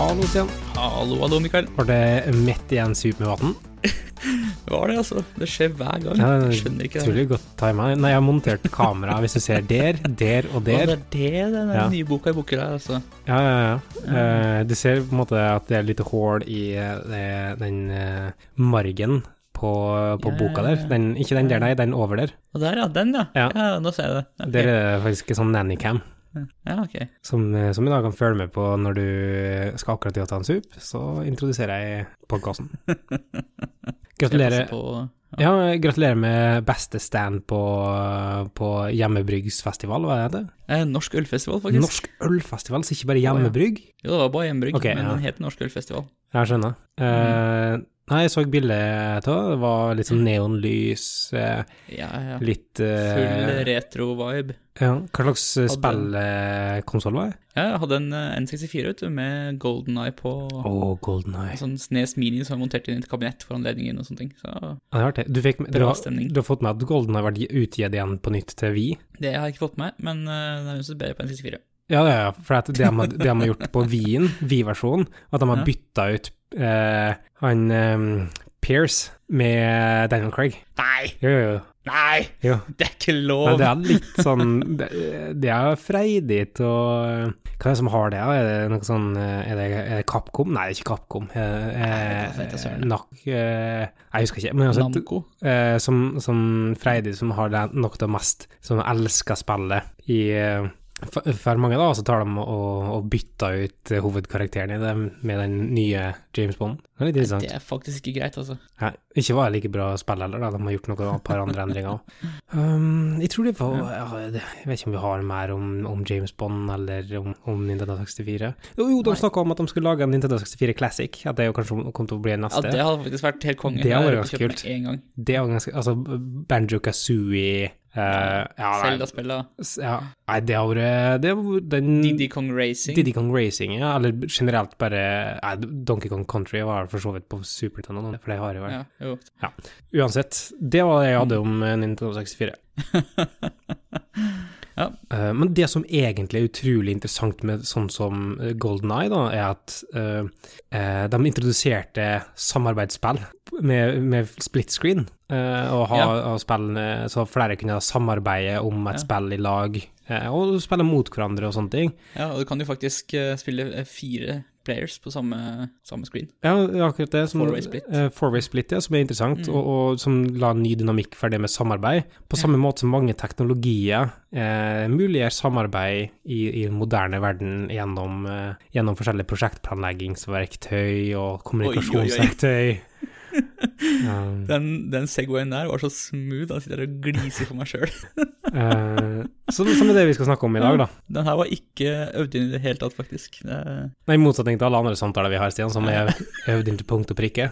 Hallo, Stian. Hallo, hallo, Mikael. Var det midt igjen sup med vann? Det var det, altså. Det skjer hver gang. Jeg skjønner ikke det. Godt tima. Nei, jeg har montert kamera, hvis du ser der, der og Å, der. det er det den Ja. nye boka i boka her, altså. Ja, ja, ja. Eh, du ser på en måte at det er litt hull i eh, det- den uh, margen på, på Ja, boka der. Den, ikke den der, nei, den over der. Og der, ja. Den, ja. Ja. nå ser jeg det. Okay. Der er det faktisk en sånn nannycam. Ja, ok. Som, eh, som i dag kan følge med på når du skal akkurat til å ta en sup, så introduserer jeg podkasten. Gratulerer. Ja, gratulerer med beste stand på, på Hjemmebryggsfestival, hva heter det? eh, Norsk ølfestival, faktisk. Norsk ølfestival, så ikke bare hjemmebrygg? Jo, det var bare hjemmebrygg, okay, men ja. den heter Norsk ølfestival. Jeg skjønner. Eh, nei, jeg så bildet av det. Det var litt sånn neonlys, eh, Ja, ja. litt eh, Full retro-vibe. ja, Hva slags Hadde- spillkonsoll var det? Ja, jeg hadde en eh, N64, vet du, med Golden Eye på. Oh, Golden Eye. Sånn Snes Mini som var montert inn i et kabinett for anledningen og sånne ting. Så Ja, det er. Du, fikk, du, har, du har fått med at Golden har vært utgitt igjen på nytt til Vi? det har jeg ikke fått med, men uh, det er jo så bedre på N64. Ja, ja, ja, for det de har, de har gjort på Wien, Vi-versjonen, at de har bytta ut eh, han um, Pierce med Daniel Craig. Nei! Jo, jo, jo. Nei! jo. Det er ikke Men lov! det er litt sånn Det, det er freidig til å Hva er det som har det? Er det noe sånn eh, Er det, er det Capcom? Nei, det er ikke Capcom. Er, er. Nok eh, Jeg husker ikke. Men altså, Namco. eh, som, som Freidig, som har det nok det mest Som elsker spillet i eh, for, for mange, da, så tar de og, og bytter ut hovedkarakteren i dem med den nye James Bond. Det er litt interessant. Det er faktisk ikke greit, altså. Ja, ikke var det like bra spill heller, da. De har gjort noen par andre endringer òg. Um, jeg tror det var ja, Jeg vet ikke om vi har mer om, om James Bond eller om, om Nintendo 64. Jo, jo de Nei. snakka om at de skulle lage en Nintendo 64 Classic. At det jo kanskje kom til å bli neste. Ja, det hadde faktisk vært helt konge. Det hadde vært ganske kult. Det var ganske Altså, Banjo Kazooie uh, ja, nei, Zelda-spillet. ja, nei, det har vært Det var den Diddy Kong Racing. Diddy Kong Racing, ja. Eller generelt bare nei, Donkey Kong Country var for så vidt på Super Nintendo, for det har jo vært Ja, jo. Uansett, det var det jeg hadde om eh, Nintendo 64. Ja. Eh, men det som egentlig er utrolig interessant med sånn som eh, Golden Eye, da, er at uh, de introduserte samarbeidsspill med, med split screen. Uh, og ha, Ja. ha spill, eh, så flere kunne samarbeide om et Ja. spill i lag, uh, og spille mot hverandre og sånne ting. ja, og du kan jo faktisk spille fire players på samme, samme screen. Ja, akkurat det. Som, Four-way split. Uh, four-way split, ja, som er interessant, Mm. og, og som la ny dynamikk for det med samarbeid. På Ja. samme måte som mange teknologier eh, muliggjør samarbeid i, i den moderne verden gjennom, eh, gjennom forskjellige prosjektplanleggingsverktøy og kommunikasjonsverktøy. Um, Den, den Segwayen der var så smooth, jeg sitter og gliser for meg sjøl. uh, så, som er det vi skal snakke om i dag, da. Den her var ikke øvd inn i det hele tatt, faktisk. Det, Nei, I motsetning til alle andre samtaler vi har, Stian, som er øvd inn til punkt og prikke.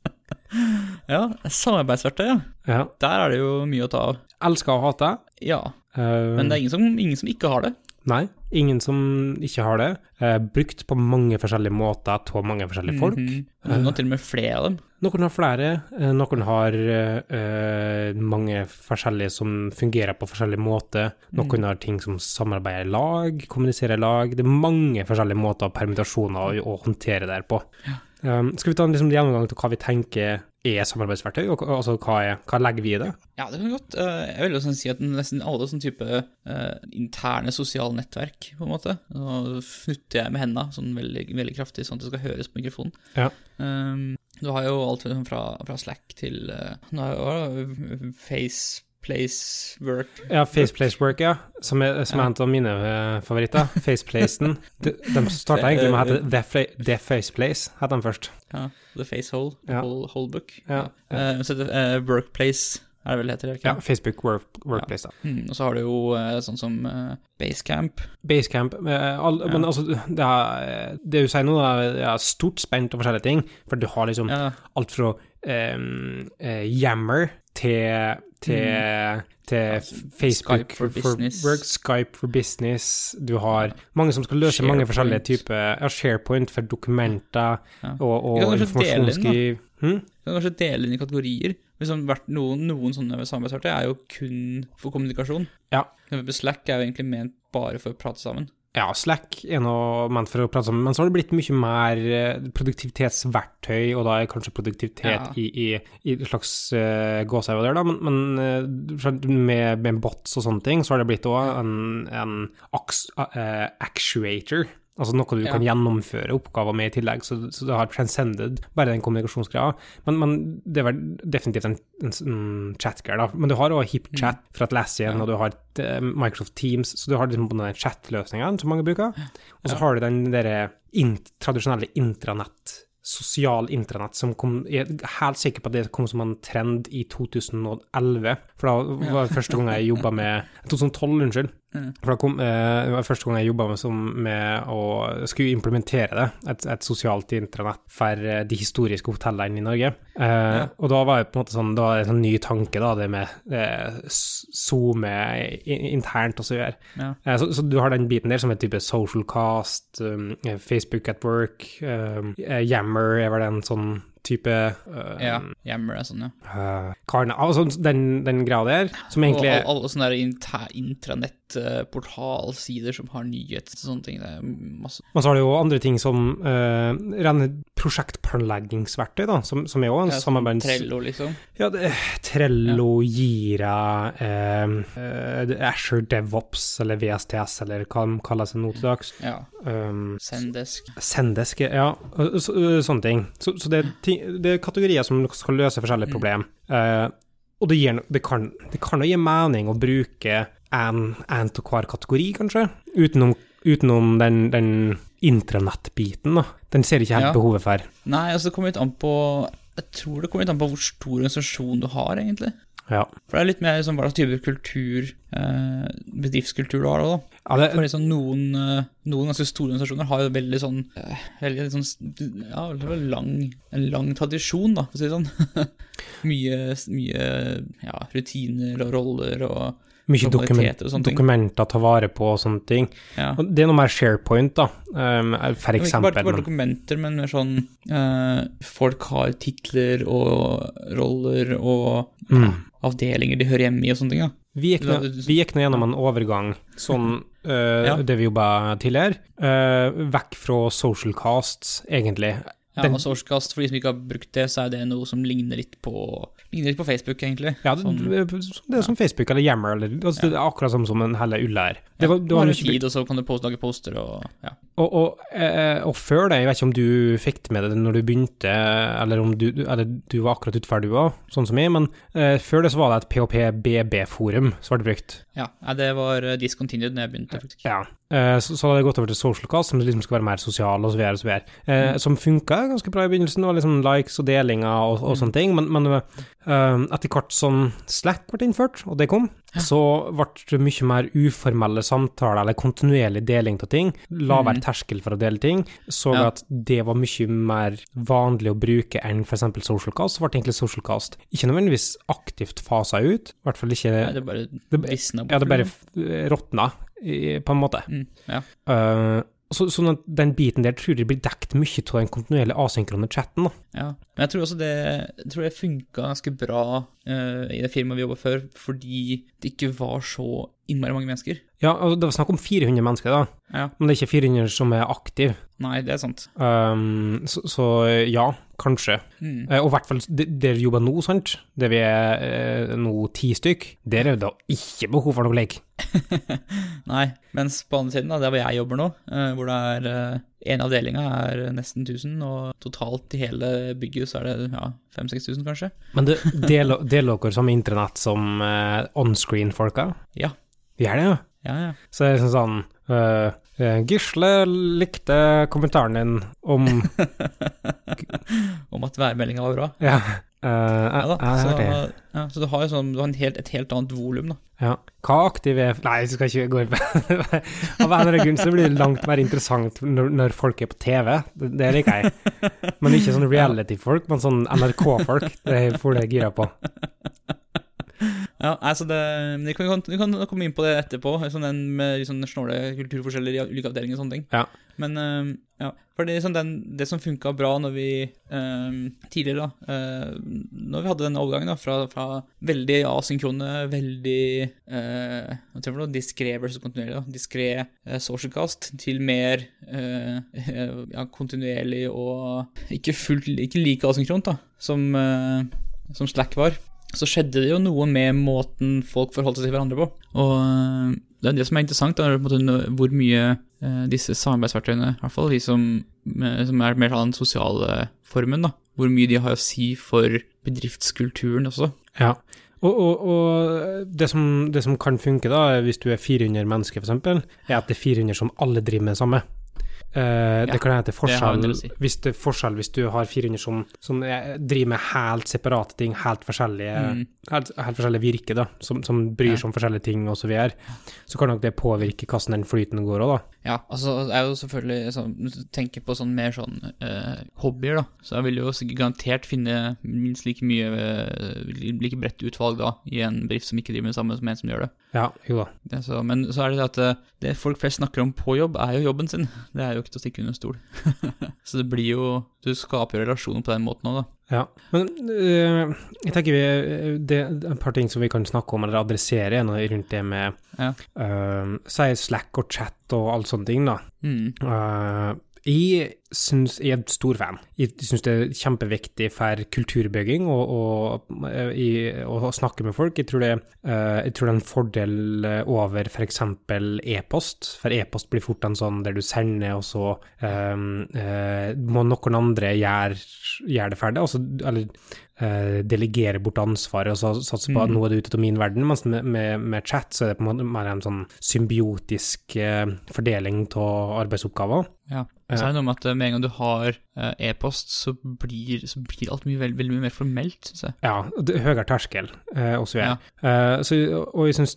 ja, samarbeidsverktøy, ja. Ja. Der er det jo mye å ta av. Elsker og hate. Ja, Uh, men det er ingen som, ingen som ikke har det. Nei, ingen som ikke har det. Eh, brukt på mange forskjellige måter av mange forskjellige folk. Mhm. Noen har til og med flere av dem. Noen har flere, eh, noen har eh, mange forskjellige som fungerer på forskjellige måter. Noen har ting som samarbeider i lag, kommuniserer i lag. Det er mange forskjellige måter og permittasjoner å, å håndtere det her på. Um, skal vi ta en liksom, gjennomgang til hva vi tenker er samarbeidsverktøy, og altså hva, er, hva legger vi i det? Ja, det kan godt. Eh, Jeg vil jo sånn si at nesten alle sånne type uh, interne sosiale nettverk, på en måte. Nå fnutter jeg med hendene sånn veldig, veldig kraftig, sånn at det skal høres på mikrofonen. Ja. Um, du har jo alt fra, fra Slack til uh, Face, Place, Work Ja, Faceplacework, ja. Som er, som er en av mine eh, favoritter. Faceplacen. De, de starta egentlig med å hete The, The Faceplace, het de først. Ja, The Face Hole, Ja. Whole, whole Book. Ja. Uh, så det, eh, Workplace er det vel det heter, ikke Ja, Facebook work, Workplace, da. Mm, og så har du jo uh, sånn som uh, Basecamp. Basecamp Uh, all, Men altså, det, er, det du sier nå, er stort spent og forskjellige ting. For du har liksom Ja, alt fra um, Yammer til, til, til Facebook Skype for for, work, Skype for business. Du har mange som skal løse mange forskjellige typer ja, SharePoint for dokumenter Ja. og, og informasjonsskriv. Hm? Du kan kanskje dele inn i kategorier. Vært noen, noen sånne samarbeidspartner er jo kun for kommunikasjon. Ja. Slack er jo egentlig ment bare for å prate sammen. Ja, Slack er noe ment for å prate sammen, men så har det blitt mye mer eh, produktivitetsverktøy, og da er kanskje produktivitet Ja. i, i, i et slags uh, gåsehud der, da, men, men eh, med, med bots og sånne ting, så har det blitt òg en, en eh, actuator. Altså noe du Ja. kan gjennomføre oppgaver med i tillegg, så, så det har transcended bare den kommunikasjonsgreia. Men, men det er vel definitivt en, en, en chatgreie, da. Men du har òg HipChat fra Atlassian, Ja. og du har eh, Microsoft Teams, så du har liksom den chat-løsningen som mange bruker. Og så Ja. har du den derre int, tradisjonelle intranett, sosial intranett, som kom Jeg er helt sikker på at det kom som en trend i 2011, for da var det første gang jeg jobba med 2012, unnskyld. Mm. For da kom, eh, det første gang jeg jobba med, med å skulle implementere det, et, et sosialt intranett for eh, de historiske hotellene i Norge. Eh, Og da var det på en måte sånn, da var det en sånn ny tanke, da, det med eh, zoome SoMe internt og så videre. Ja. Eh, Så, så du har den biten der som er type social cast, um, Facebook at work, um, eh, Yammer er vel en sånn type uh, Ja, Yammer er sånn, ja. uh, karne, altså den, den greia der, som Og egentlig alle, alle sånne der inter- intranett-portalsider som har nyheter og sånne ting. Det er masse Men så har du jo andre ting som uh, rene prosjektplanleggingsverktøy, da, som, som er jo en ja, samarbeids... samarbeid... Trello, liksom. Ja, det, Trello, Gira, uh, uh, Asher DevOps eller VSTS, eller hva de kaller seg nå til dags. Ja. Um, Sendesk. Sendesk, ja, så, sånne ting. Så, så det, er ting, det er kategorier som skal løse forskjellige problem. Uh, og det, gir, det kan det kan jo gi mening å bruke en til hver kategori, kanskje, utenom, utenom den, den intranettbiten, da. Den ser ikke helt Ja. behovet for. Nei, altså det kommer litt an på Jeg tror det kommer litt an på hvor stor organisasjon du har, egentlig. Ja. For det er litt mer liksom hva slags type kultur, eh, bedriftskultur du har da. da. ja det, For liksom noen, eh, noen ganske store organisasjoner har jo veldig sånn eh, Veldig sånn Ja, veldig lang, en lang tradisjon, da, for å si det sånn. mye, mye ja, rutiner og roller og mye dokument, dokumenter å ta vare på og sånne ting. Ja. Og det er noe mer SharePoint, da, um, for eksempel. Ikke bare, bare dokumenter, men mer sånn uh, Folk har titler og roller og Mm. avdelinger de hører hjemme i og sånne ting. da. Vi gikk, nå, vi gikk nå gjennom en overgang, sånn uh, Ja. det vi jobba tidligere, uh, vekk fra social casts, egentlig. Ja, Den- og Sourcecast, for de som ikke har brukt det, så er det noe som ligner litt på, ligner litt på Facebook, egentlig. Ja, det, Sånn- det er som Facebook eller Yammer, eller, altså, det er akkurat som, som en helle ulle her. Det var, det var har mye og så kan du post, lage poster og ja. Og, og, eh, og før det, jeg vet ikke om du fikk det med deg når du begynte, eller om du, eller du var akkurat utferdig du òg, sånn som jeg, men eh, før det så var det et PHP-BB-forum som ble brukt. Ja, det var eh, discontinued når jeg begynte, faktisk. Ja, så, så hadde det gått over til Socialcast, som liksom skal være mer sosial så videre. Eh, Som funka ganske bra i begynnelsen, og liksom likes og delinger og, og sånne ting, men, men uh, etter hvert som Slack ble innført, og det kom, så ble det mye mer uformelle samtaler, eller kontinuerlig deling av ting, lavere terskel for å dele ting, så Ja. at det var mye mer vanlig å bruke enn eksempel Socialcast, så ble egentlig Socialcast ikke nødvendigvis aktivt fasa ut, i hvert fall ikke Nei, det bare visna bort. ja, det bare liksom. råtna, i- på en måte. mm, Ja. uh, så, sånn at den biten der tror jeg blir dekt mye av den kontinuerlige asynkrone chatten. Da. ja. Men jeg tror også det Jeg tror det funka ganske bra uh, i det firmaet vi jobba før, fordi det ikke var så innmari mange mennesker. Ja, altså, det var snakk om 400 mennesker, da, Ja. men det er ikke 400 som er aktive. Nei, det er sant. Um, så, så ja, kanskje. Mm. Uh, og i hvert fall det- vi jobber nå, sant, der vi er uh, nå ti stykk, der er det da ikke behov for noe lek. Nei, mens på andre siden, da, der hvor jeg jobber nå, uh, hvor det er uh, en avdeling er nesten 1000, og totalt i hele bygget så er det ja, 5000-6000, kanskje. Men deler dere samme internett som onscreen-folka? Ja. Gjør det, ja? Ja, ja. Så det er liksom sånn eh, Gisle likte kommentaren din om Om at værmeldinga var bra. Ja. Uh, Ja da, jeg, jeg så, det. ja, så du har sånn, du har en helt, et helt annet volum, da. Ja. Hva aktiv er Nei, vi skal ikke gå inn på Av en eller annen grunn så blir det langt mer interessant når, når folk er på TV. Det, det liker jeg. Men ikke sånn reality-folk, men sånn NRK-folk. Det får det gira på. Ja, altså det, vi, kan, vi kan komme inn på det etterpå, sånn den med sånn snåle kulturforskjeller i ulike avdelinger og sånne ting. Ja. Men eh, ja, for det, sånn den, det som funka bra når vi eh, tidligere, da eh, Når vi hadde denne overgangen da, fra, fra veldig asynkrone, veldig eh, noe? Diskré versus kontinuerlig. Diskré eh, socialcast til mer eh, ja, kontinuerlig og ikke fullt ikke like asynkront, da, som, som Slack var så skjedde det jo noe med måten folk forholdt seg til hverandre på. Og øh, det er det som er interessant, er hvor mye eh, disse samarbeidsverktøyene, i hvert fall de som, eh, som er mer av den sosiale formen, da, hvor mye de har å si for bedriftskulturen også. Ja, og, og, og det, som, det, som, kan funke, da, hvis du er 400 mennesker, f.eks., er at det er 400 som alle driver med det samme. Uh, ja, det kan hende forskjell, si. hvis det forskjell hvis du har 400 som, som driver med helt separate ting, helt forskjellige, mm. helt, helt forskjellige virke, da, som, som bryr seg ja. om forskjellige ting osv., så, videre, så kan nok det påvirke hvordan den flyten går òg, da. Ja, altså jeg er jo selvfølgelig sånn, tenker på sånn mer sånn uh, hobbyer, da, så jeg vil jo garantert finne minst like mye uh, like bredt utvalg da, i en bedrift som ikke driver med det samme som en som gjør det. Ja, jo da. Det, så, men så er det det at det folk flest snakker om på jobb, er jo jobben sin. Det er jo ikke til å stikke under stol. så det blir jo Du skaper jo relasjoner på den måten òg, da. Ja, men øh, jeg tenker vi, det er et par ting som vi kan snakke om eller adressere noe rundt det med ja. øh, Si Slack og chat og alle sånne ting, da. Mm. Uh, jeg syns jeg er stor fan. Jeg syns det er kjempeviktig for kulturbygging å snakke med folk. Jeg tror, det, uh, jeg tror det er en fordel over f.eks. e-post, for e-post blir fort en sånn der du sender, og så um, uh, må noen andre gjøre, gjør det ferdig. Altså, eller delegere bort ansvaret og så satse på at mm. nå er det ute av min verden. Mens med, med, med, chat så er det på en måte mer en sånn symbiotisk fordeling av arbeidsoppgaver. Ja. Så er det noe med at med en gang du har e-post, så, så, blir alt mye, veldig, veldig mye mer formelt, syns jeg. Ja, det er høyere terskel eh, også, ja. Eh, så, og jeg syns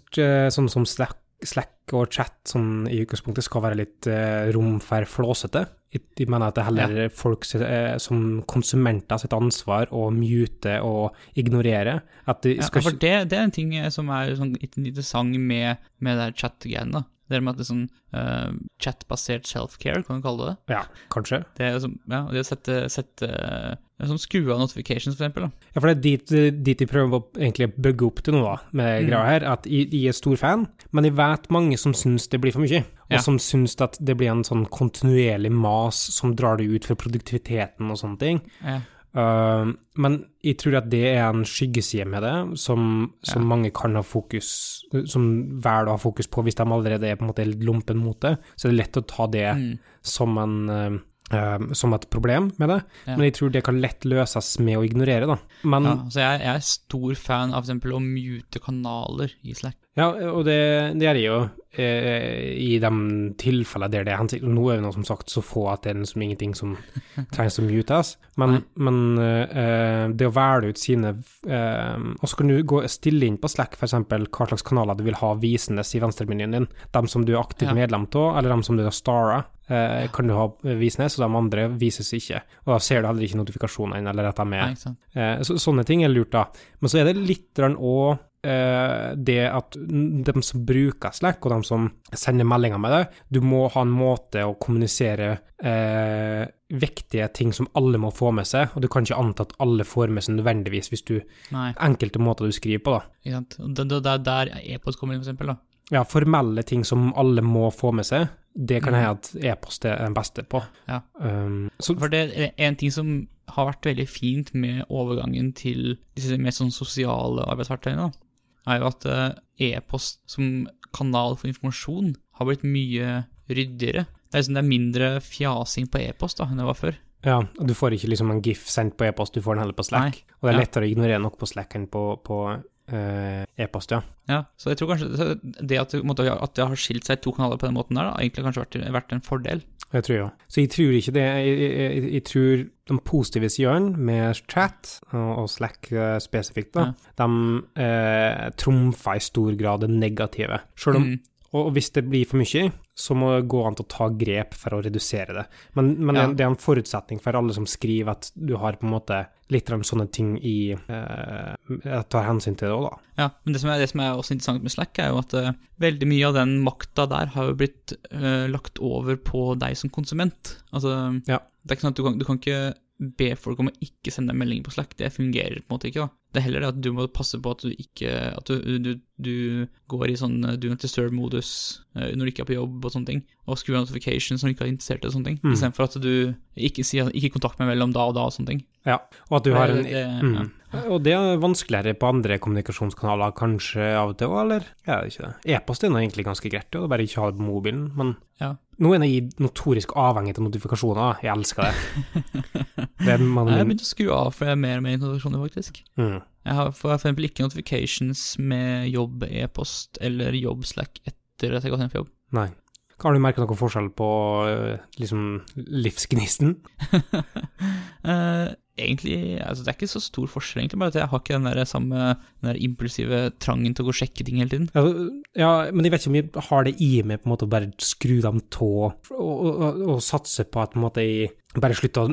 sånn som Slack, Slack, og chat sånn i utgangspunktet skal være litt rom for flåsete. Jeg mener at det er heller ja. folk som konsumenter sitt ansvar å mute og ignorere. At de skal... ja, for det, det, er en ting som er sånn interessant med, med det chat-greiene. Det med at det er sånn uh, chat-basert self-care, kan du kalle det det? Ja, kanskje. Det er som, ja, det å sette, sette uh, sånn skru av notifications, for eksempel. Da. Ja, for det er dit, dit de prøver å egentlig bygge opp til noe, da, med mm. greia her. At de jeg, er stor fan, men jeg vet mange som syns det blir for mye. Og ja. som syns at det blir en sånn kontinuerlig mas som drar det ut for produktiviteten og sånne ting. Ja. Uh, men jeg tror at det er en skyggeside med det, som, som ja. mange kan ha fokus Som velger å ha fokus på hvis de allerede er på en måte lompen mot det. Så det er lett å ta det mm. som en uh, Uh, som et problem med det, ja. men jeg tror det kan lett løses med å ignorere, da. Men, ja, så jeg, jeg, er stor fan av f.eks. å mute kanaler i Slack. Ja, og det, det er det jo eh, i de tilfellene der det er hensikt. Nå er det noe som sagt så få at det er liksom ingenting som trengs å mutes, men, men eh, det å velge ut sine eh, Og så kan du gå stille inn på Slack f.eks. hva slags kanaler du vil ha visende i venstremenyen din. De som du er aktivt ja. medlem av, eller de som du har stara. Eh, kan du ha visnes, og de andre vises ikke. Og da ser du heller ikke notifikasjonene eller at de er eh, så, Sånne ting er lurt, da. Men så er det litt òg det at de som bruker Slack, og de som sender meldinger med det, du må ha en måte å kommunisere eh, viktige ting som alle må få med seg, og du kan ikke anta at alle får med seg nødvendigvis hvis du Nei. Enkelte måter du skriver på, da. Det er der e-post kommer inn, for eksempel, da. Ja, formelle ting som alle må få med seg, det kan hende mm. at e-post er den beste på. Ja. Um, så, For det er en ting som har vært veldig fint med overgangen til disse mer sånn sosiale arbeidsverktøyene, er jo at eh, e-post som kanal for informasjon har blitt mye ryddigere. Det er, liksom, det er mindre fjasing på e-post da, enn det var før. Ja, og du får ikke liksom en gif sendt på e-post, du får den heller på Slack. Nei. Og det er lettere ja. å ignorere nok på Slack enn på, på e-post, ja. Ja, så jeg tror kanskje det at, måte, at det har skilt seg to kanaler på den måten der, da, egentlig kanskje vært, vært en fordel. Jeg tror jo. Så jeg tror ikke det. Jeg, jeg, jeg tror de positive sidene med chat og, Slack uh, spesifikt, da, ja. de uh, trumfer i stor grad det negative. Selv om mm. Og hvis det blir for mye, så må det gå an til å ta grep for å redusere det. Men, men Ja. det, er en forutsetning for alle som skriver at du har på en måte litt av sånne ting i eh, tar hensyn til det òg, da. Ja, men det som, er, det som er også interessant med Slack, er jo at eh, veldig mye av den makta der har jo blitt eh, lagt over på deg som konsument. Altså, Ja. det er ikke sånn at du kan, du kan ikke be folk om å ikke sende meldinger på Slack. Det fungerer på en måte ikke, da. Det er heller det at du må passe på at du ikke At du, du, du går i sånn eh, do not disturb-modus eh, når du ikke er på jobb og sånne ting, og skrur av notifications når du ikke er interessert i sånne ting, Mm. istedenfor at du ikke sier 'ikke kontakt meg mellom da og da' og sånne ting. Ja, og at du har en Det- det- mm. Og det er vanskeligere på andre kommunikasjonskanaler kanskje av og til òg, eller? Ja, det er ikke det. E-post er nå egentlig ganske greit, det er bare ikke ha det på mobilen, men Ja. nå er jeg notorisk avhengig av notifikasjoner, jeg elsker det. det er man, Nei, Jeg har begynt å skru av for jeg er mer og mer notifikasjoner, faktisk. mm. Jeg har for eksempel ikke notifications med jobb, e-post eller jobb-slack etter at jeg har gått hjem fra jobb. Nei. Har du merket noen forskjell på eh, liksom livsgnisten? Eh, egentlig, altså det er ikke så stor forskjell, egentlig, bare at jeg har ikke den der samme den der impulsive trangen til å gå og sjekke ting hele tiden. Ja, ja, men jeg vet ikke om jeg har det i meg på en måte å bare skru dem tå og, og, og, og satse på at på en måte jeg bare slutt å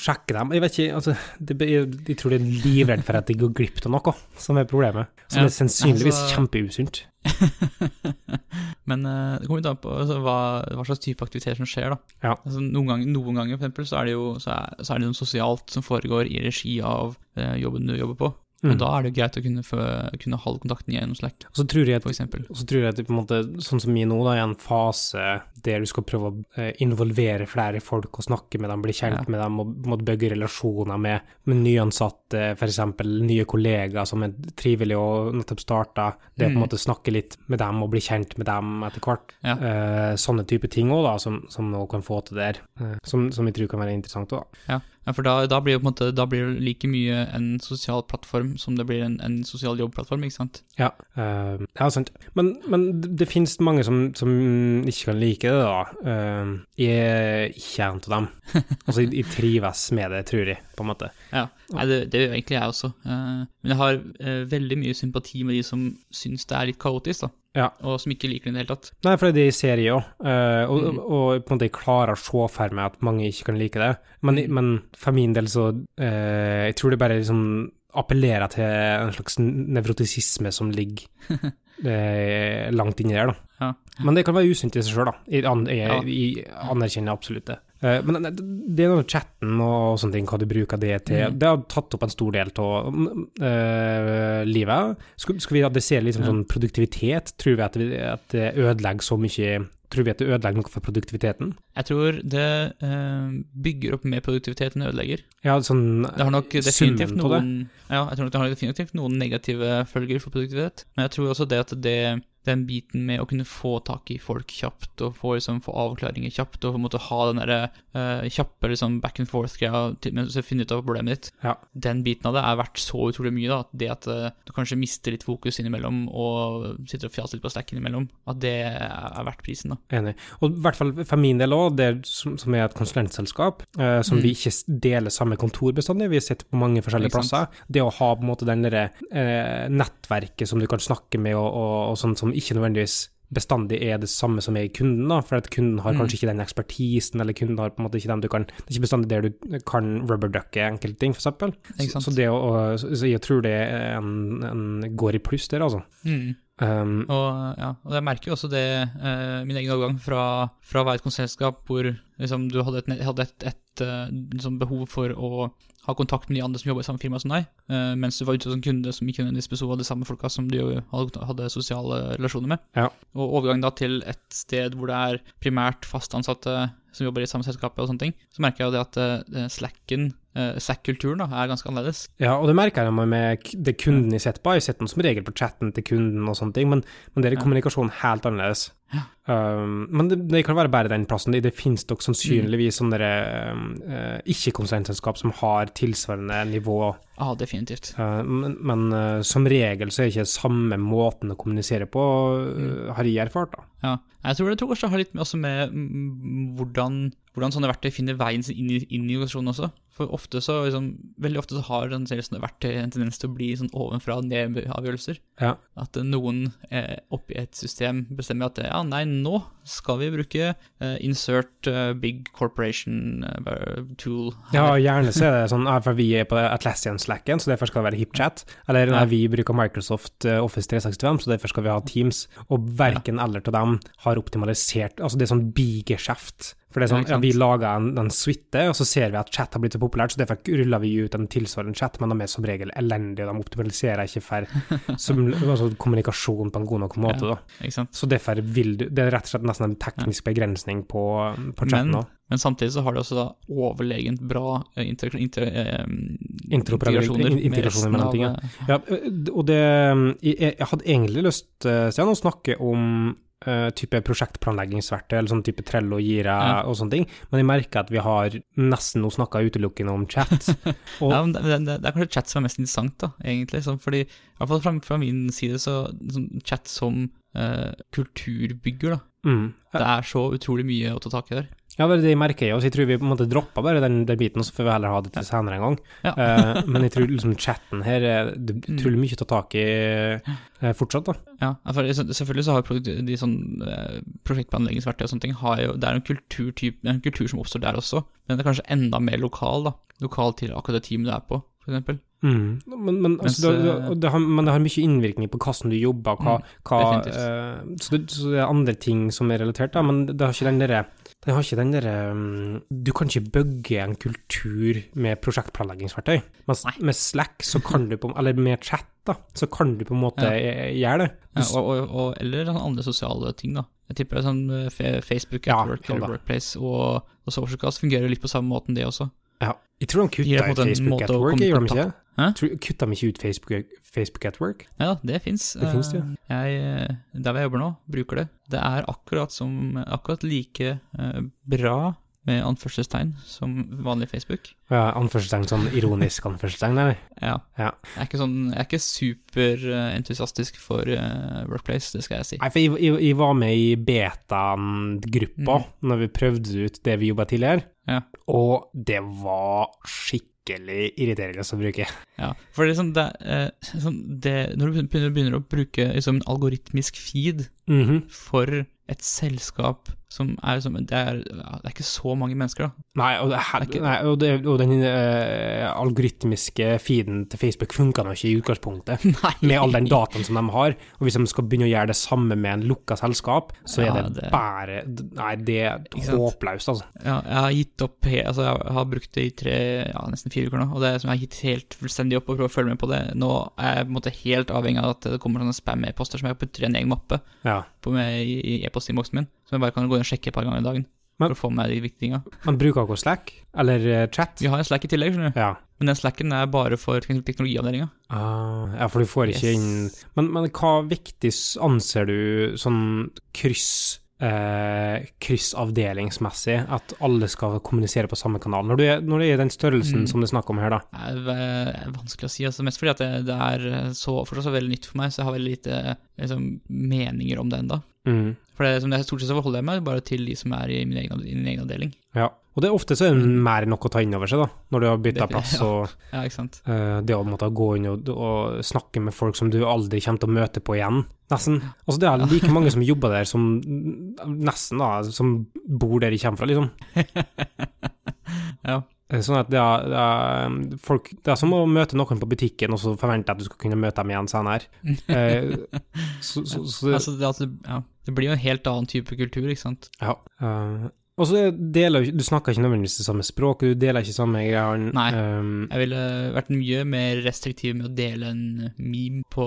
sjekke dem. Jeg vet ikke, altså, det, jeg, jeg tror de er livredd for at de går glipp av noe, som er problemet. Som Ja, er sannsynligvis altså- kjempeusunt. Men uh, det kommer litt an på altså, hva, hva slags type aktivitet som skjer, da. Ja. Altså, noen, ganger, noen ganger, for eksempel, så er det jo så er, så er det noe sosialt som foregår i regi av uh, jobben du jobber på. Mm. Og da er det greit å kunne, få, kunne holde kontakten gjennom Slack, Og så tror jeg at for eksempel. Og så tror jeg at det på en måte, sånn som vi nå, da, er en fase der du skal prøve å eh, involvere flere folk og snakke med dem, bli kjent Ja. med dem og måtte bygge relasjoner med, med nyansatte, f.eks. nye kollegaer som er trivelige og nettopp starta. Det på en Mm. måte snakke litt med dem og bli kjent med dem etter hvert. Ja. Eh, sånne type ting òg, da, som, som nå kan få til der. Eh, som, som jeg tror kan være interessant òg. Ja, ja for da, da blir det på en måte Da blir det like mye en sosial plattform som det blir en, en sosial jobbplattform, ikke sant? Ja, uh, ja sant. Men, men det, finnes mange som, som ikke kan like det, da. Uh, jeg er ikke en av dem. Altså, jeg, trives med det, tror jeg, på en måte. Ja, Nei, det, det gjør egentlig jeg også. Uh, men jeg har veldig mye sympati med de som syns det er litt kaotisk, da. Ja. Og som ikke liker den i det hele tatt. Nei, for det er det jeg ser i òg, og, Mm. og på en måte jeg klarer å se for meg at mange ikke kan like det. Men, Mm. men for min del så eh, Jeg tror det bare liksom appellerer til en slags nevrotisisme som ligger eh, langt inni der, da. Ja. Men det kan være usunt i seg sjøl, da. Jeg, jeg, jeg anerkjenner absolutt det. Eh, Men det det er chatten og sånne ting, hva du bruker det til, Mm. det har tatt opp en stor del av uh, livet. Skal, skal vi adressere Ja. sånn produktivitet? Tror vi at, vi at det ødelegger så mye Tror vi at det ødelegger noe for produktiviteten? Jeg tror det uh, bygger opp mer produktivitet enn det ødelegger. Ja, sånn Det har nok definitivt noen, det. Ja, jeg tror nok det har definitivt noen negative følger for produktivitet. Men jeg tror også det at det den biten med å kunne få tak i folk kjapt, og få, liksom, få avklaringer kjapt, og på en måte ha den derre uh, kjappe liksom, back and forth-greia mens du finner ut av problemet ditt, Ja. den biten av det er verdt så utrolig mye. da, at Det at uh, du kanskje mister litt fokus innimellom, og sitter og fjaser litt på Slack innimellom, at det er verdt prisen. da. Enig. Og i hvert fall for min del òg, det som, som er et konsulentselskap, uh, som Mm. vi ikke deler samme kontor bestandig, vi sitter på mange forskjellige plasser, det å ha på en måte den derre eh, nettverket som du kan snakke med, og, og, og sånn som ikke nødvendigvis bestandig er det samme som er i kunden, da, for at kunden har Mm. kanskje ikke den ekspertisen, eller kunden har på en måte ikke den du kan Det er ikke bestandig der du kan rubberducke enkelte ting, eksempel. Så, så det å, å- så jeg tror det er en, en går i pluss der, altså. Mm. Um, Og, ja, og jeg merker jo også det, eh, min egen overgang fra, fra å være et konsulentselskap hvor liksom, du hadde et, hadde et, et eh, liksom, behov for å ha kontakt med de andre som jobber i samme firma som deg, eh, mens du var ute som kunde som ikke nødvendigvis besto av de samme folka som du hadde, sosiale relasjoner med. Ja. Og overgang da til et sted hvor det er primært fast ansatte som jobber i samme selskap, og sånne ting, så merker jeg jo det at eh, Slacken, uh, SAC-kulturen er ganske annerledes. Ja, og det merker jeg med det kunden jeg sitter på. Jeg sitter nå som regel på chatten til kunden og sånne ting, men, men der er kommunikasjonen helt annerledes. Ja. Um, men det, det kan være bare den plassen. Det, det finnes nok Mm. sannsynligvis sånne um, uh, ikke-konsulentselskap som har tilsvarende nivå, Ja, definitivt. uh, men, men uh, som regel så er det ikke samme måten å kommunisere på, uh, har jeg erfart. da. Ja, jeg tror, det tror kanskje har litt med, også med mm, hvordan hvordan sånne verktøy finner veien inn i, inn i organisasjonen også. For ofte så, liksom, veldig ofte så har serie sånne verktøy en tendens til å bli sånn ovenfra og ned-avgjørelser. Ja. At eh, noen eh, oppi et system bestemmer at ja, nei, nå skal vi bruke eh, insert uh, big corporation uh, tool. Ja, gjerne så er det sånn, ja, for vi er på Atlassian-slacken, så derfor skal det være HipChat. Eller nei, vi bruker Microsoft Office 365, så derfor skal vi ha Teams. Og verken eller av dem har optimalisert Altså, det er sånn bigeskjeft. For det er sånn, Ja, vi lager en, en suite, og så ser vi at chat har blitt så populært, så derfor ruller vi ut en tilsvarende chat, men de er som regel elendige, og de optimaliserer ikke for som, altså, kommunikasjon på en god nok måte. Ja. Så derfor vil du Det er rett og slett nesten en teknisk begrensning på, på chatten Men, òg. men samtidig så har det også da overlegent bra eh, inter, inter, eh, integrasjoner med resten av ting, ja. eh, Ja, og det Jeg, jeg hadde egentlig lyst, til Stian, å snakke om eh, type prosjektplanleggingsverktøy, eller sånn type Trello, Gira Ja. og sånne ting, men jeg merker at vi har nesten nå snakka utelukkende om chat. Og, Ja, men det, det, det er kanskje chat som er mest interessant, da, egentlig. Sånn, fordi, i hvert fall fra, fra min side, så sånn, chat som eh, kulturbygger, da. mm, Det er så utrolig mye å ta tak i der. Ja, det er det jeg merker, jeg. Jeg tror vi på en måte droppa bare den, den biten, så får vi heller ha det til senere en gang. Ja. uh, men jeg tror liksom chatten her er det er utrolig mye å ta tak i uh, fortsatt, da. Ja, for Selvfølgelig så har de sånn eh, prosjektplanleggingsverktøy og sånne ting har jo, Det er en kulturtyp, det er en kultur som oppstår der også, men det er kanskje enda mer lokal, da. Lokal til akkurat det teamet du er på, eksempel. Mm. Men, men, Mens, altså, det, eh, det, det har, men det har mye innvirkning på hvordan du jobber, hva, Mm, hva eh, så, det, så det er andre ting som er relatert, da, men det har ikke den derre det har ikke den derre um, Du kan ikke bygge en kultur med prosjektplanleggingsverktøy. Mens Nei. med Slack, så kan du på Eller med chat, da, så kan du på en måte Ja. eh, gjøre det. Ja, og, og, og, eller andre sosiale ting, da. Jeg tipper det er sånn eh, Facebook Ja, work ja. Workplace og, og Socialcast fungerer litt på samme måten, det også. ja. Jeg tror de kutta en Facebook måte at å work, gjør de ikke det? Kutta de ikke ut Facebook, Facebook at work? Ja, det fins. Det finnes det, Jeg, eh, der jeg jobber nå, bruker det. Det er akkurat som Akkurat like eh, bra med anførselstegn som vanlig Facebook. Ja, anførselstegn, sånn ironisk anførselstegn, eller? Ja. Ja. Jeg er ikke sånn Jeg er ikke superentusiastisk for eh, Workplace, det skal jeg si. Nei, for jeg, jeg, jeg var med i beta-gruppa når vi prøvde ut det vi jobba tidligere, Ja. og det var skikkelig irriterende å bruke. Ja, for det er sånn, det, eh, sånn det, Når du begynner, å bruke liksom, en algoritmisk feed Mhm. for et selskap som er som Det er, det er ikke så mange mennesker, da. Nei, og, det, her, er ikke- nei, og, det, og den uh, algoritmiske feeden til Facebook funka nå ikke i utgangspunktet, Nei. med all den dataen som de har. Og hvis de skal begynne å gjøre det samme med en lukka selskap, så Ja, er det, det- bare Nei, det er håpløst, altså. Ja, jeg har gitt opp Altså, jeg har brukt det i tre, ja, nesten fire uker nå, og det er som jeg har gitt helt fullstendig opp og prøvd å følge med på det. Nå er jeg på en måte helt avhengig av at det kommer sånne spam-e-poster som jeg putter i en egen mappe Ja. på med, i, i e-postinnboksen min, som jeg bare kan gå inn og sjekke et par ganger i dagen Men- for å få med de viktige tingene. Man bruker ikke Slack eller eh, chat. Vi har en Slack i tillegg, skjønner du. Ja. Men den Slacken er bare for tek- teknologiavdelinga. Ah, ja, for du får ikke Yes. inn men, men hva viktig anser du sånn kryss eh, kryssavdelingsmessig, at alle skal kommunisere på samme kanal? Når du er, når du er i den størrelsen Mm. som det er snakk om her, da. Det er er vanskelig å si, altså mest fordi at det, det er så, fortsatt så veldig nytt for meg, så jeg har veldig lite liksom, meninger om det enda. Mm. For det, som det er stort sett så forholder jeg meg bare til de som er i min egen, i min egen avdeling. Ja. Og det er ofte så er det mer enn nok å ta inn over seg, da, når du har bytta plass, ja. og Ja, ikke sant? Uh, det å måtte gå inn og, og snakke med folk som du aldri kommer til å møte på igjen, nesten. Altså, det er like mange som jobber der som nesten, da, som bor der de kommer fra, liksom. Ja. Eh, Sånn at det er, det, er, folk, det er som å møte noen på butikken, og så forvente at du skal kunne møte dem igjen senere. Eh, så, så, så det, Altså, altså, ja, det blir jo en helt annen type kultur, ikke sant? ja. Uh, og så deler Du snakker ikke nødvendigvis det samme språket, du deler ikke samme greier. Nei. Um, Jeg ville vært mye mer restriktiv med å dele en meme på,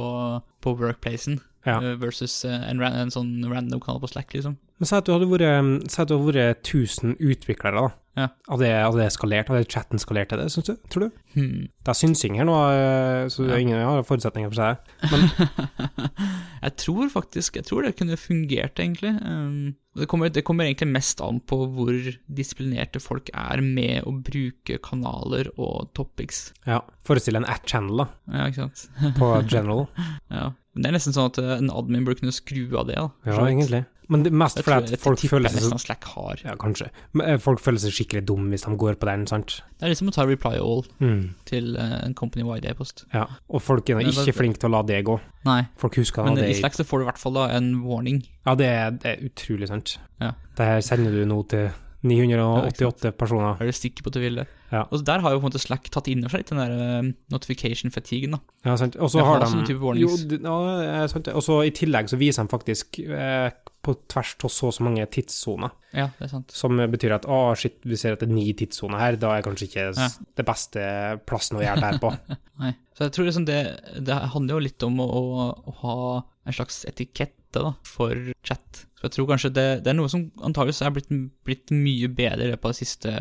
på workplacen Ja. eh, versus eh, en, ran- en sånn random kanal på Slack, liksom. men si at du hadde vært Si at du hadde vært 1000 utviklere, da. Ja. Hadde det, hadde det eskalert? Hadde chatten skalert til det, syns du? Tror du? Hmm. Det er synsing her nå, eh, så Ja. ingen har forutsetninger for seg. jeg tror faktisk Jeg tror det kunne fungert, egentlig. Um, det, kommer, det kommer egentlig mest an på hvor disiplinerte folk er med å bruke kanaler og topics. Ja. Forestill en at-channel, da, Ja, ikke sant? på general. Ja. Men det er nesten sånn at eh, en admin burde kunne skru av det. da. Ja, egentlig. Men det mest fordi at folk føler seg nesten Slack har. Ja, kanskje. Men eh, folk føler seg skikkelig dum hvis de går på den, sant? Det er liksom å ta reply all Mm. til eh, en company-wide e-post. Ja. Og folk er ikke det- flinke til å la det gå. Nei, Folk husker men nå i det Slack så får du i hvert fall da en warning. Ja, det er, det er utrolig sant. Ja. Det her sender du nå til 988 personer. Er du sikker på at du vil det? Ja. Og der har jo på en måte Slack tatt inn over seg litt den der eh, notification fatiguen, da. Ja, sant. Og så har har de sånne type Jo, ja, sant. Og så i tillegg så viser de faktisk eh, på tvers av så og så mange tidssoner, Ja, det er sant. som betyr at å, shit, vi ser at det er ni tidssoner her, da er kanskje ikke Ja. det beste plassen å gjøre det her på. Nei. Så jeg tror liksom det, det handler jo litt om å, å, å ha en slags etikette da, for chat. Jeg tror kanskje det, det er noe som antageligvis er blitt, blitt mye bedre i løpet av de siste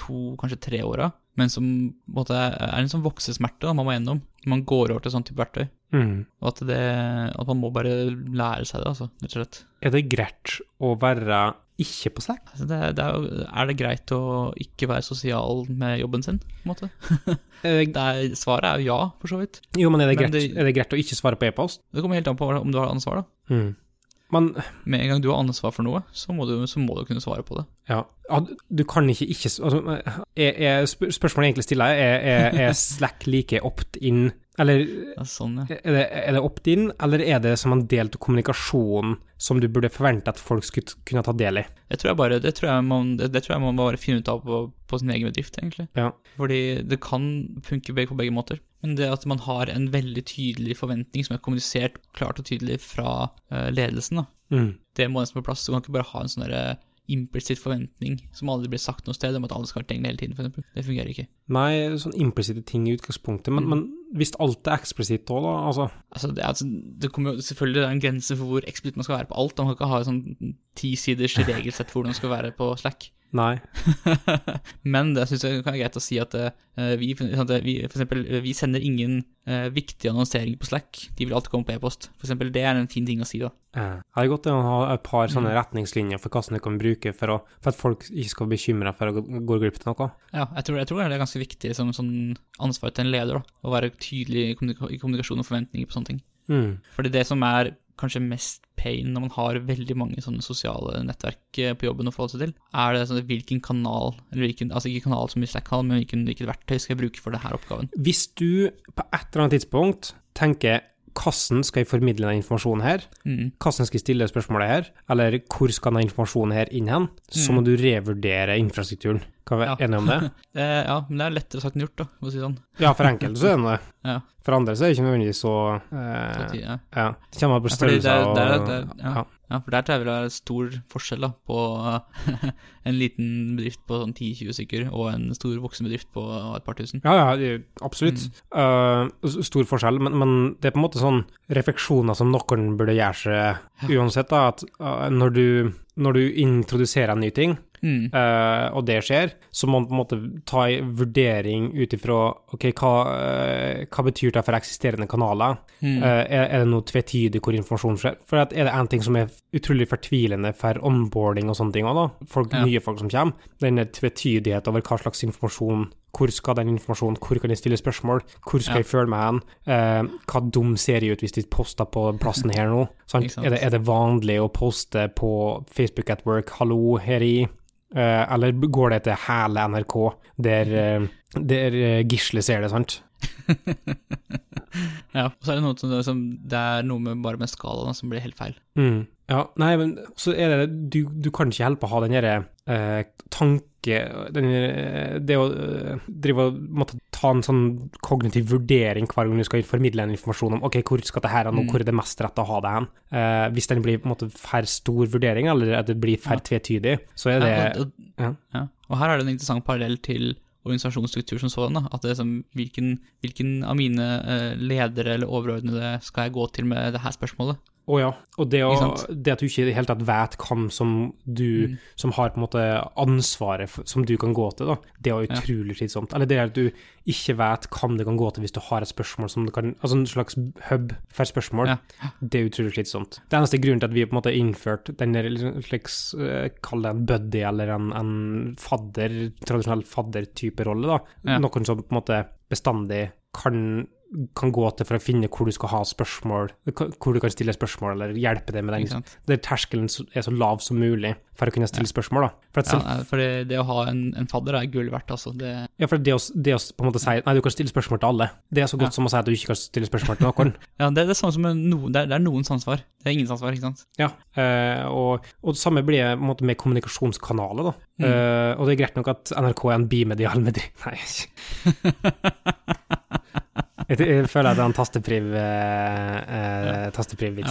to, kanskje tre åra, men som på en måte er en sånn voksesmerte da, man må gjennom når man går over til sånn type verktøy. Mm. Og at, det, at man må bare lære seg det, altså, rett og slett. Er det greit å være ikke på Slack? Altså det, det er, er det greit å ikke være sosial med jobben sin, på en måte? Er Det er, svaret er jo ja, for så vidt. jo, men er det, Men greit, det- er det greit å ikke svare på e-post? Det kommer helt an på om du har ansvar, da. Mm. Men Med en gang du har ansvar for noe, så må du, så må du kunne svare på det. ja, ja, du- kan ikke ikke altså, er, er, spør- Spørsmålet jeg egentlig stiller, er, er, er Slack like opt-in Eller ja, er sånn, ja. er det, er det opt-in, eller er det som en del av kommunikasjonen som du burde forvente at folk skulle kunne ta del i? Det tror jeg bare, det tror jeg man, det, det tror jeg man bare finner ut av på, på sin egen bedrift, egentlig. Ja. Fordi det kan funke på begge måter. Men det at man har en veldig tydelig forventning som er kommunisert klart og tydelig fra eh, ledelsen, da, Mm. det må nesten på plass. Du kan ikke bare ha en sånn derre implisitt forventning som aldri blir sagt noe sted, om at alle skal være tegne hele tiden, f.eks. Det fungerer ikke. Nei, sånn implisitte ting i utgangspunktet, men, Mm. men hvis alt er eksplisitt òg, da, altså Altså, det, er- altså, det kommer jo selvfølgelig det er en grense for hvor eksplisitt man skal være på alt. Man kan ikke ha et sånn tisiders regelsett for hvordan man skal være på Slack. Nei. Men det syns jeg kan være greit å si at uh, vi, sånn at vi, for eksempel, eh, vi sender ingen uh, viktige annonseringer på Slack. De vil alltid komme på e-post. For eksempel, det er en fin ting å si, da. Eh, Det er godt å ha et par sånne Mm. retningslinjer for hvordan du kan bruke for, å, for at folk ikke skal bli bekymra for å gå, glipp av noe. Ja, jeg tror, jeg tror det er ganske viktig som sånn ansvar til en leder, da. Å være tydelig i, i kommunikasjon og forventninger på sånne ting. Mm. Fordi det som er kanskje mest pain når man har veldig mange sånne sosiale nettverk eh, på jobben å forholde seg til, er det sånn hvilken kanal, eller hvilken, altså ikke kanal som i Slack-kanal, men hvilken, hvilket verktøy skal jeg bruke for denne oppgaven. Hvis du på et eller annet tidspunkt tenker hvordan skal jeg formidle denne informasjonen her, Mm. hvordan skal jeg stille spørsmålet her, eller hvor skal denne informasjonen her inn hen, så må Mm. du revurdere infrastrukturen. Kan vi være Ja. enige om det? Eh, ja, men det er lettere sagt enn gjort, da, for å si sånn. Ja, for enkelte så er det det. Ja, For andre så er det ikke nødvendigvis så så eh, ja. Ja. Det kommer an på størrelser er- og der, der, er- ja. ja. for der tror jeg vil være stor forskjell da, på en liten bedrift på sånn 10-20 stykker og en stor voksen bedrift på et par tusen. Ja, ja, absolutt. Mm. Uh, stor forskjell, men, men det er på en måte sånn refleksjoner som noen burde gjøre seg uansett. da, at uh, når, du, når du introduserer en ny ting, Mm. eh, og det skjer, så må man på en måte ta en vurdering ut ifra ok, hva, uh, hva betyr det for eksisterende kanaler? Mm. Uh, er, er det noe tvetydig hvor informasjon skjer? For er det en ting som er utrolig fortvilende for onboarding og sånne ting òg, da, folk, Ja. nye folk som kommer, denne tvetydigheten tvetydighet over hva slags informasjon hvor skal den informasjonen, hvor kan jeg stille spørsmål, hvor skal Ja. jeg føle meg hen, eh, hva dum ser jeg ut hvis de poster på plassen her nå? Er, det, er det vanlig å poste på Facebook at work, hallo, her i, eller går det til hele NRK, der, eh, der eh, Gisle ser det, sant? Ja, og så er det noe som, som Det er noe med, bare med skalaen som blir helt feil. Mm. Ja, nei, men så er det Du, du kan ikke hjelpe å ha den derre eh, tanke den, eh, Det å eh, drive og måtte ta en sånn kognitiv vurdering hver gang du skal formidle en informasjon om ok, hvor skal det her hen, og Mm. hvor er det mest rett å ha det hen. Eh, hvis den blir på en måte for stor vurdering, eller at det blir for tvetydig, så er det ja, og, ja. ja. og her er det en interessant parallell til organisasjonsstruktur som sådan. hvilken, hvilken av mine eh, ledere eller overordnede skal jeg gå til med det her spørsmålet? Å ja. Og det, å, det at du ikke i det hele tatt vet hvem som du Mm. som har på en måte ansvaret for, som du kan gå til, da, det er utrolig slitsomt. Eller det at du ikke vet hvem det kan gå til hvis du har et spørsmål som du kan Altså en slags hub for spørsmål. Ja. Det er utrolig slitsomt. Det eneste grunnen til at vi på en måte har innført den der slags eh, Kall det en buddy eller en, en fadder, tradisjonell fadder-type rolle, da. Ja. Noen som på en måte bestandig kan kan gå til for å finne hvor du skal ha spørsmål, hvor du kan stille spørsmål, eller hjelpe deg med den. Der terskelen er så lav som mulig for å kunne stille spørsmål, da. For, at Ja, nei, for det, det å ha en, en fadder er gull verdt, altså. Det, ja, for det, å, det å på en måte si nei, du kan stille spørsmål til alle, det er så godt Ja. som å si at du ikke kan stille spørsmål til noen. ja, det, det er samme som noen, det er, det er noens ansvar. Det er ingens ansvar, ikke sant? Ja, eh, og, og det samme blir det på en måte med kommunikasjonskanaler, da. Mm. Eh, og det er greit nok at NRK er en bimedial med Nei, jeg, føler at tastepriv, eh, eh,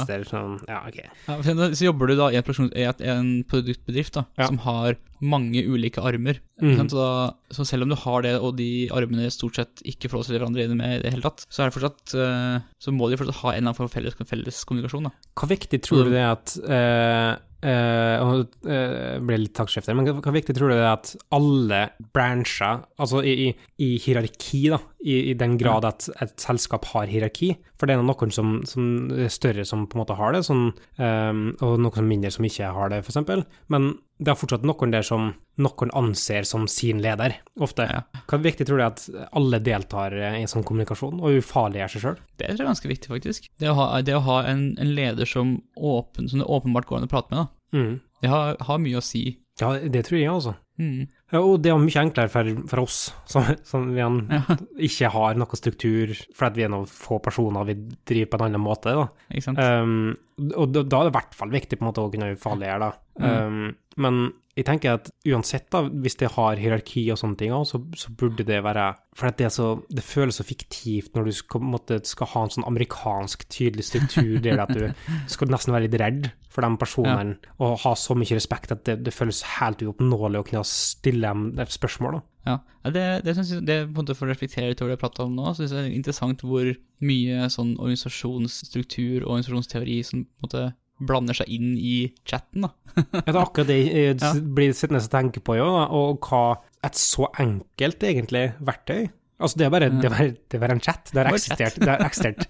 Ja. der. Sånn, ja, ok. Ja, så jobber du da i en, produktbedrift da, Ja. som har mange ulike armer. Mm. Så, da, så selv om du har det, og de armene stort sett ikke får lov til hverandre inn med i det hele tatt, så, det fortsatt, eh, så må de fortsatt ha en eller annen form for felles, felles kommunikasjon. da. Hva viktig tror du det er at eh, eh, og uh, ble litt taktskifter, men hva, viktig tror du det er at alle bransjer, altså i, i, i hierarki, da, i, i den grad at et selskap har hierarki, for det er noen som, som er større som på en måte har det, sånn, um, og noen som mindre som ikke har det, eksempel, men det er fortsatt noen der som noen anser som sin leder, ofte. Ja. Hva viktig tror du er at alle deltar i en sånn kommunikasjon, og ufarliggjør seg sjøl? Det tror jeg er ganske viktig, faktisk. Det å ha, det å ha en, en leder som, åpen, som det åpenbart går an å prate med, da. Mm. det har, har mye å si. Ja, det tror jeg, altså. Mm. Ja, og det er mye enklere for, for oss, som, som vi han, Ja, ikke har noe struktur, fordi vi er noen få personer vi driver på en annen måte. Da. ikke sant? Um, og da, da er det i hvert fall viktig på en måte å kunne farligere da. Um, men jeg tenker at uansett, da, hvis det har hierarki og sånne ting, så, så burde det være For at det, er så, det føles så fiktivt når du skal, måtte, skal ha en sånn amerikansk tydelig struktur der at du skal nesten være litt redd for de personene og ha så mye respekt at det, det føles helt uoppnåelig å kunne stille dem spørsmål. da. Ja, ja, det, det, synes jeg, det på en måte For å reflektere litt over det jeg pratet om nå, så synes jeg det er interessant hvor mye sånn organisasjonsstruktur og organisasjonsteori som på en måte blander seg inn i chatten. da. Ja, det er akkurat det jeg blir sittende og tenke på, jo, og hva et så enkelt, egentlig, verktøy Altså, det er bare, det bare, det bare en chat. Det har eksistert. Det har eksistert.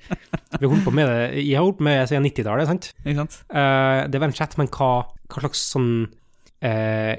Vi holdt på med det Jeg har holdt på med det siden 90-tallet, sant? Ikke sant? Uh, det bare en chat, men hva, hva slags sånn eh,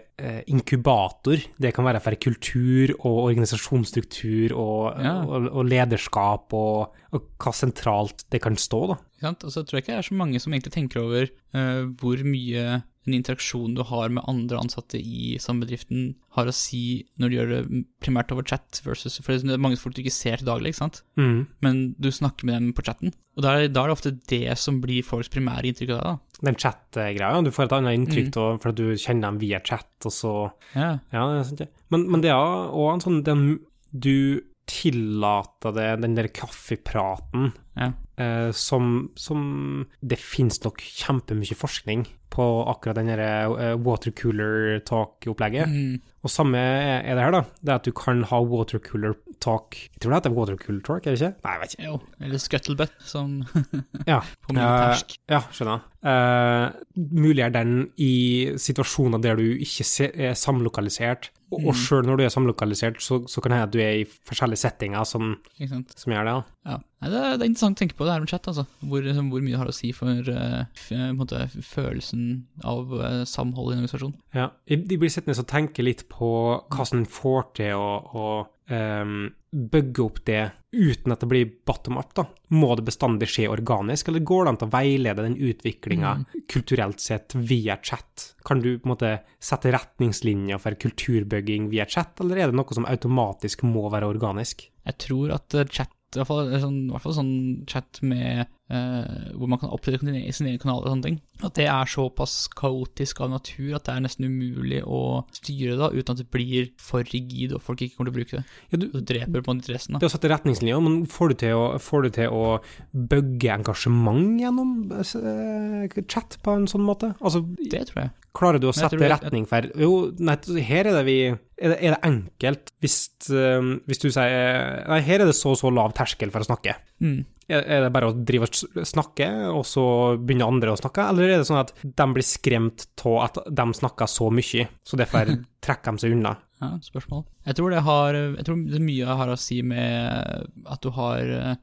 inkubator det kan være for kultur og organisasjonsstruktur og, Ja. og, og lederskap, og, og hva sentralt det kan stå, da. Ikke sant? Og så tror jeg ikke det er så mange som egentlig tenker over uh, hvor mye en interaksjon du har med andre ansatte i samme bedriften har å si når du gjør det primært over chat, versus For det er mange folk du ikke ser til daglig, ikke sant? Mm. men du snakker med dem på chatten. Og da er, er det ofte det som blir folks primære inntrykk av deg. da. Den chat-greia, du får et annet inntrykk Mm. da, for at du kjenner dem via chat, og så Ja, Ja, det er sant. Men, men det er òg en sånn den, Du tillater det, den der kaffepraten, ja. eh, som, som Det finnes nok kjempemye forskning på akkurat den der eh, watercooler talk-opplegget. Mm. Og samme er det her, da. Det at du kan ha watercooler talk Jeg tror det heter watercooler talk, er det ikke? Nei, jeg vet ikke. Jo, eller scuttlebutt, som Ja. på militærsk. Ja, skjønner. Uh, er den i situasjoner der du ikke er samlokalisert. Og, og Mm. sjøl når du er samlokalisert, så, så kan det hende at du er i forskjellige settinger som, som gjør det. da. Ja. Nei, det, er, det er interessant å tenke på det her med chat, altså. Hvor, liksom, hvor mye det å si for uh, måte, følelsen av uh, samhold i en organisasjon. Ja. De blir sittende og tenke litt på hva som får til å, å um, bygge opp det uten at det blir bottom up, da. Må det bestandig skje organisk, eller går det an å veilede den utviklinga kulturelt sett via chat? Kan du på en måte sette retningslinjer for kulturbygging via chat, eller er det noe som automatisk må være organisk? Jeg tror at chat, i hvert fall, sånn, sånn chat med eh, hvor man kan opprette sin egen kanal og sånne ting, at det er såpass kaotisk av natur at det er nesten umulig å styre da, uten at det blir for rigid og folk ikke kommer til å bruke det. Ja, du, Og dreper på en interessen. da. det å sette retningslinjer, men får du til å, får til å bygge engasjement gjennom uh, chat på en sånn måte? Altså, Det tror jeg. Klarer du å jeg sette retning for Jo, nei, her er det vi Er det, er det enkelt hvis, uh, hvis du sier Nei, her er det så og så lav terskel for å snakke. Mm. Er det bare å drive og snakke, og så begynner andre å snakke, eller er det sånn at de blir skremt av at de snakker så mye, så derfor trekker de seg unna? Ja, spørsmål. Jeg tror det har Jeg tror det mye har å si med at du har eh,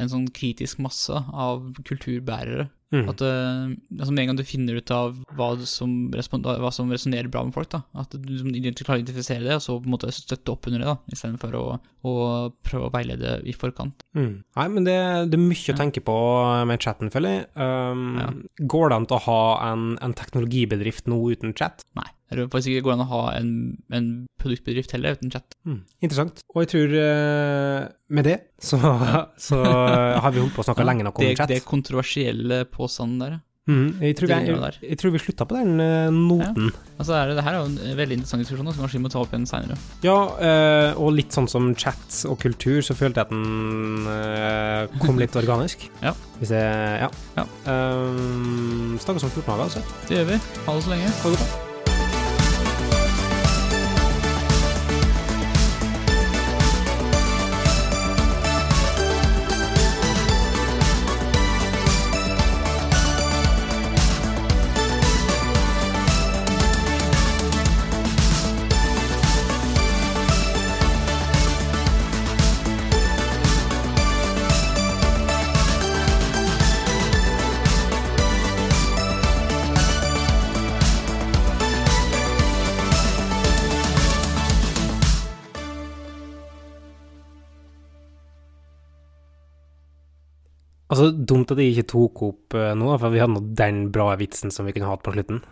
en sånn kritisk masse av kulturbærere Mm. At eh, altså Med en gang du finner ut av hva som, hva som resonnerer bra med folk, da, at du liksom klarer å identifisere det, og så på en måte støtte opp under det, da, istedenfor å, å prøve å veilede i forkant. Mm. Nei, men det, det er mye å tenke på med chatten, føler jeg. Um, Ja. Går det an til å ha en, en teknologibedrift nå uten chat? Nei. Det er faktisk ikke går an å ha en, en produktbedrift heller uten chat. Mm. Interessant. Og jeg tror uh, med det så, så har vi holdt på å snakke lenge nok om det, chat. det kontroversielle påstanden der, ja. Mm. Jeg, tror det jeg, jeg tror vi slutta på den eh, noten. Altså, er det, det her er jo en veldig interessant diskusjon, Så som kanskje vi må ta opp igjen seinere. Ja, uh, og litt sånn som chat og kultur, så følte jeg at den uh, kom litt organisk. Ja. Hvis jeg Ja. Ja. Um, Snakkes om 14 dager, altså. Det gjør vi. Ha det så lenge. Ha det godt. Altså, dumt at jeg ikke tok opp eh, noe, for vi hadde nå den bra vitsen som vi kunne hatt på slutten.